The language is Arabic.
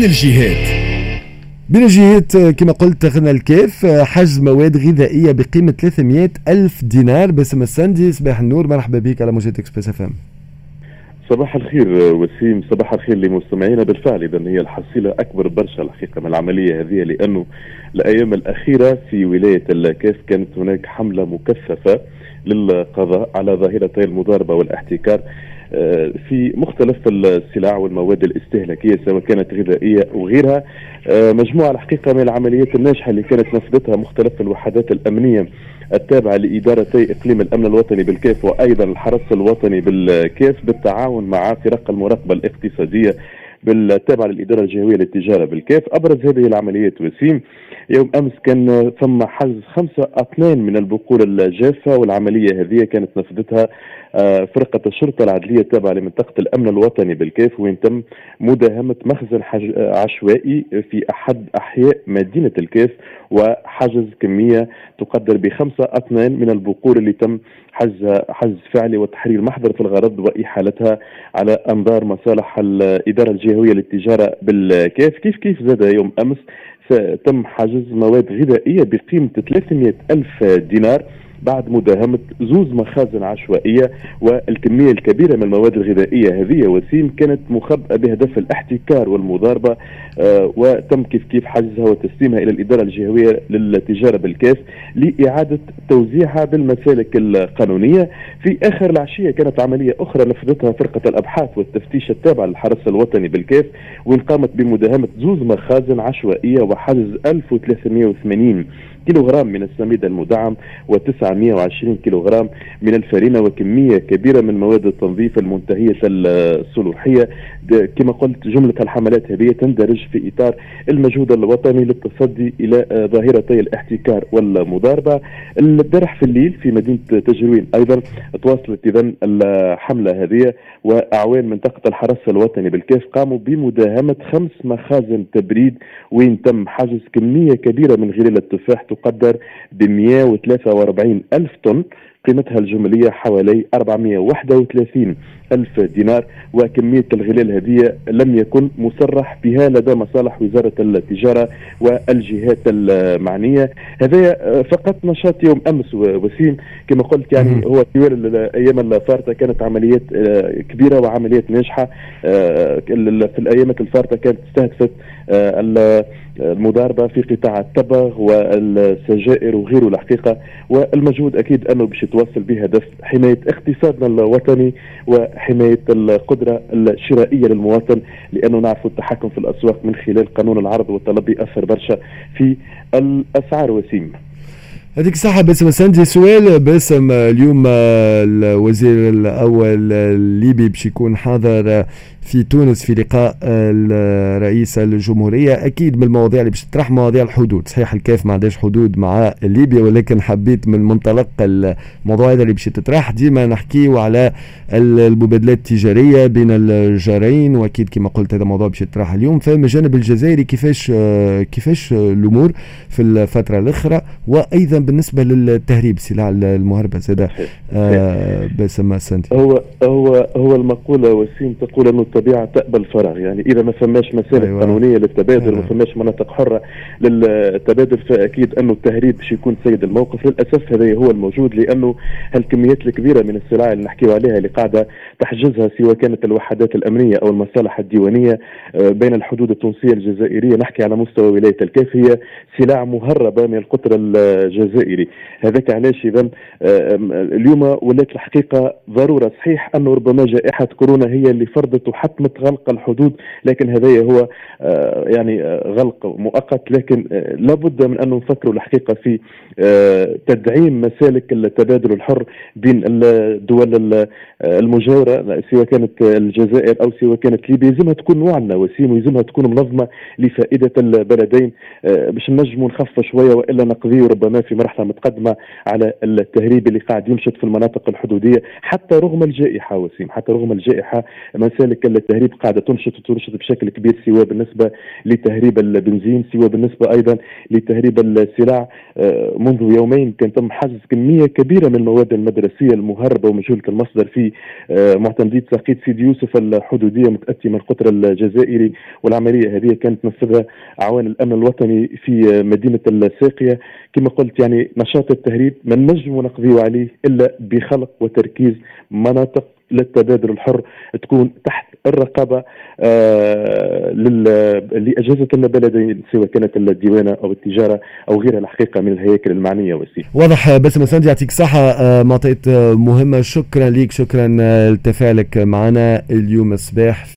بين الجهات؟ بين الجهات كما قلت غنى الكيف حجز مواد غذائية بقيمة 300 ألف دينار باسم السندي. صباح النور مرحبا بك على موجة إكسبريس إف إم. صباح الخير وسيم. صباح الخير لمستمعينا. بالفعل اذا هي الحصيلة أكبر برشا الحقيقة من العملية هذه لأنه الأيام الأخيرة في ولاية الكاف كانت هناك حملة مكثفة للقضاء على ظاهرتي المضاربة والاحتكار. آه، في مختلف السلع والمواد الاستهلاكية سواء كانت غذائية وغيرها آه، مجموعة الحقيقة من العمليات الناجحة اللي كانت نفذتها مختلف الوحدات الأمنية التابعة لإدارتي إقليم الأمن الوطني بالكيف وأيضا الحرس الوطني بالكيف بالتعاون مع فرق المراقبة الاقتصادية بالتابعة للإدارة الجهوية للتجارة بالكيف أبرز هذه العمليات وسيم يوم أمس كان ثم حجز خمسة أطنان من البقول الجافة والعملية هذه كانت نفذتها آه، فرقة الشرطة العدلية التابعة لمنطقة الأمن الوطني بالكيف وين تم مداهمة مخزن عشوائي في أحد أحياء مدينة الكيف وحجز كمية تقدر بخمسة أطنان من البقول اللي تم حجز حجز فعلي وتحرير محضر في الغرض وإحالتها على أنظار مصالح الإدارة الجهوية للتجارة بالكيف. كيف كيف زاد يوم أمس؟ تم حجز مواد غذائية بقيمة 300 ألف دينار بعد مداهمة زوز مخازن عشوائية والكمية الكبيرة من المواد الغذائية هذه وسيم كانت مخبأة بهدف الاحتكار والمضاربة آه وتم كيف كيف حجزها وتسليمها إلى الإدارة الجهوية للتجارة بالكاس لإعادة توزيعها بالمسالك القانونية. في آخر العشية كانت عملية أخرى نفذتها فرقة الأبحاث والتفتيش التابعة للحرس الوطني بالكاف وين قامت بمداهمة زوز مخازن عشوائية وحجز 1380 كيلوغرام من السميد المدعم و920 كيلوغرام من الفرينة وكمية كبيرة من مواد التنظيف المنتهية الصلوحية كما قلت جملة الحملات هذه تندرج في إطار المجهود الوطني للتصدي إلى ظاهرتي الاحتكار والمضاربة. البارح في الليل في مدينة تجروين أيضا تواصلت إذا الحملة هذه وأعوان منطقة الحرس الوطني بالكيف قاموا بمداهمة خمس مخازن تبريد وين تم حجز كمية كبيرة من غلال التفاح تقدر ب 143 ألف طن. قيمتها الجملية حوالي 431 ألف دينار وكمية الغلال هذه لم يكن مصرح بها لدى مصالح وزارة التجارة والجهات المعنية. هذا فقط نشاط يوم أمس وسيم. كما قلت يعني هو طوال الأيام الفارطة كانت عمليات آه، كبيرة وعمليات ناجحة. آه، في الأيام الفارطة كانت استهدفت آه، المضاربة في قطاع التبغ والسجائر وغيره الحقيقة. والمجهود أكيد أنه باش يتواصل بهدف حماية اقتصادنا الوطني وحماية القدرة الشرائية للمواطن لأنه نعرف التحكم في الأسواق من خلال قانون العرض والطلب يأثر برشا في الأسعار وسيم. هذيك الصحة باسم سندي سؤال باسم اليوم الوزير الأول الليبي باش يكون حاضر في تونس في لقاء رئيس الجمهورية. أكيد من المواضيع اللي باش تطرح مواضيع الحدود. صحيح الكاف ما عندهاش حدود مع ليبيا ولكن حبيت من منطلق الموضوع هذا اللي باش تطرح ديما نحكيو على المبادلات التجارية بين الجارين وأكيد كما قلت هذا موضوع باش يطرح اليوم. فما الجانب الجزائري كيفاش كيفاش الأمور في الفترة الأخرى وأيضا بالنسبة للتهريب سلع المهربة زاد آه باسم سنتي. هو هو هو المقولة وسيم تقول أنه الطبيعة تقبل فراغ يعني إذا ما فماش مسالك أيوة. قانونية للتبادل أيوة. ما فماش مناطق حرة للتبادل فأكيد أنه التهريب باش يكون سيد الموقف. للأسف هذا هو الموجود لأنه هالكميات الكبيرة من السلع اللي نحكيو عليها اللي قاعدة تحجزها سواء كانت الوحدات الأمنية أو المصالح الديوانية آه، بين الحدود التونسية الجزائرية. نحكي على مستوى ولاية الكاف هي سلع مهربة من القطر الجزائري. هذاك علاش اذا آه، اليوم ولات الحقيقة ضرورة. صحيح انه ربما جائحة كورونا هي اللي فرضت وحتمت غلق الحدود لكن هذا هو آه، يعني آه، غلق مؤقت. لكن لابد من أن نفكر الحقيقة في تدعيم مسالك التبادل الحر بين الدول المجاورة سواء كانت الجزائر أو سواء كانت ليبيا. يلزمها تكون معلنه وسيم ويلزمها تكون منظمة لفائدة البلدين باش نجموا نخفوا شوية وإلا نقضي ربما في مرحله متقدمه على التهريب اللي قاعد يمشط في المناطق الحدودية حتى رغم الجائحة وسيم حتى رغم الجائحة مسالك التهريب قاعدة تنشط وتنشط بشكل كبير سواء بالنسبة لتهريب البنزين سواء بالنسبة أيضا لتهريب السلع. آه، منذ يومين كان تم حجز كمية كبيرة من المواد المدرسية المهربة ومجهولة المصدر في آه، معتمديه ساقيت سيدي يوسف الحدودية متاتي من القطر الجزائري. والعملية هذه كانت تنفذها عوان الأمن الوطني في مدينة الساقية. كما قلت يعني نشاط التهريب ما نجم نقضيه عليه إلا بخلق وتركيز مناطق للتبادل الحر تكون تحت الرقابة آه لأجهزة البلدين سواء كانت الديوانة أو التجارة أو غيرها الحقيقة من الهياكل المعنية وسيم. واضح باسم سندي يعطيك الصحة آه معطيات مهمة شكرا لك شكرا لتفاعلك معنا اليوم الصباح